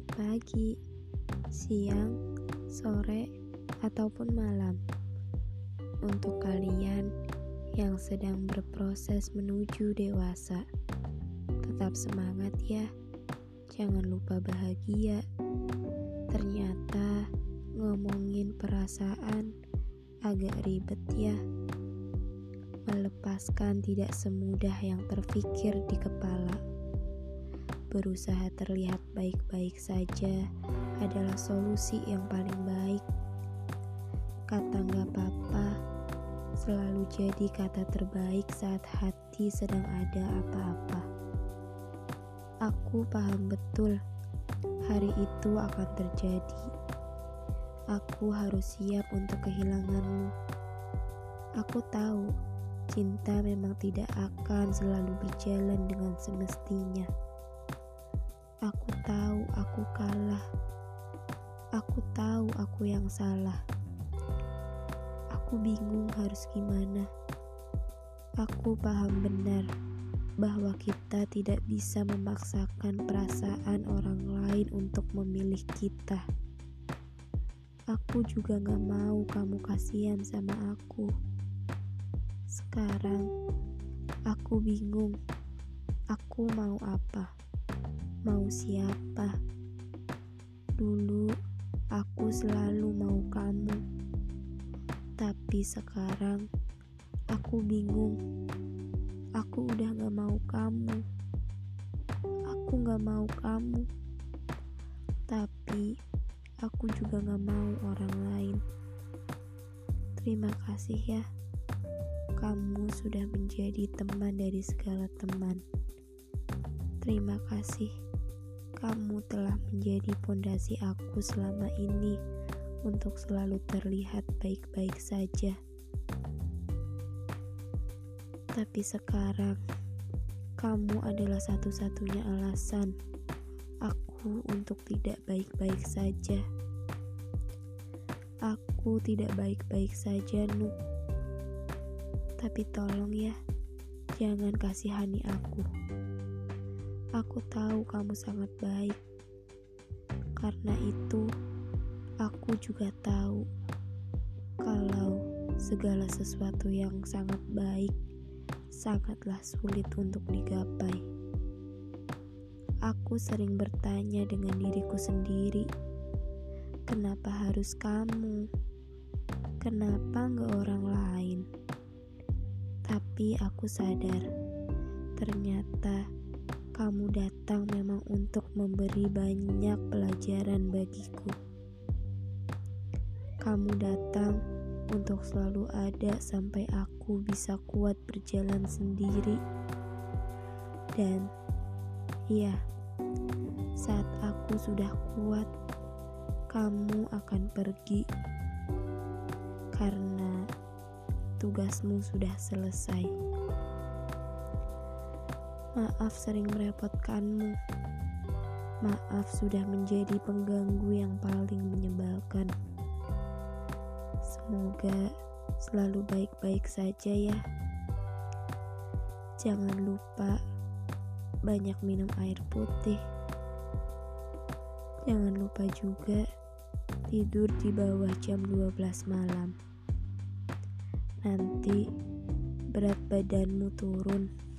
Selamat pagi, siang, sore, ataupun malam. Untuk kalian yang sedang berproses menuju dewasa, tetap semangat ya. Jangan lupa bahagia. Ternyata ngomongin perasaan agak ribet ya. Melepaskan tidak semudah yang terfikir di kepala berusaha terlihat baik-baik saja adalah solusi yang paling baik. Kata nggak apa-apa selalu jadi kata terbaik saat hati sedang ada apa-apa. Aku paham betul hari itu akan terjadi. Aku harus siap untuk kehilanganmu. Aku tahu cinta memang tidak akan selalu berjalan dengan semestinya. Aku tahu aku kalah. Aku tahu aku yang salah. Aku bingung harus gimana. Aku paham benar bahwa kita tidak bisa memaksakan perasaan orang lain untuk memilih kita. Aku juga gak mau kamu kasihan sama aku. Sekarang aku bingung. Aku mau apa? Mau siapa. Dulu aku selalu mau kamu, tapi sekarang aku bingung. Aku udah gak mau kamu. Aku gak mau kamu, tapi aku juga gak mau orang lain. Terima kasih ya, kamu sudah menjadi teman dari segala teman. Terima kasih kamu telah menjadi pondasi aku selama ini untuk selalu terlihat baik-baik saja. Tapi sekarang, kamu adalah satu-satunya alasan aku untuk tidak baik-baik saja. Aku tidak baik-baik saja, Nuk. Tapi tolong ya, jangan kasihani aku. Aku tahu kamu sangat baik. Karena itu, aku juga tahu kalau segala sesuatu yang sangat baik sangatlah sulit untuk digapai. Aku sering bertanya dengan diriku sendiri, kenapa harus kamu? Kenapa nggak orang lain? Tapi aku sadar, ternyata kamu datang memang untuk memberi banyak pelajaran bagiku. Kamu datang untuk selalu ada sampai aku bisa kuat berjalan sendiri. Dan iya, saat aku sudah kuat, kamu akan pergi karena tugasmu sudah selesai. Maaf sering merepotkanmu. Maaf sudah menjadi pengganggu yang paling menyebalkan. Semoga selalu baik-baik saja ya. Jangan lupa banyak minum air putih. Jangan lupa juga tidur di bawah jam 12 malam. Nanti berat badanmu turun.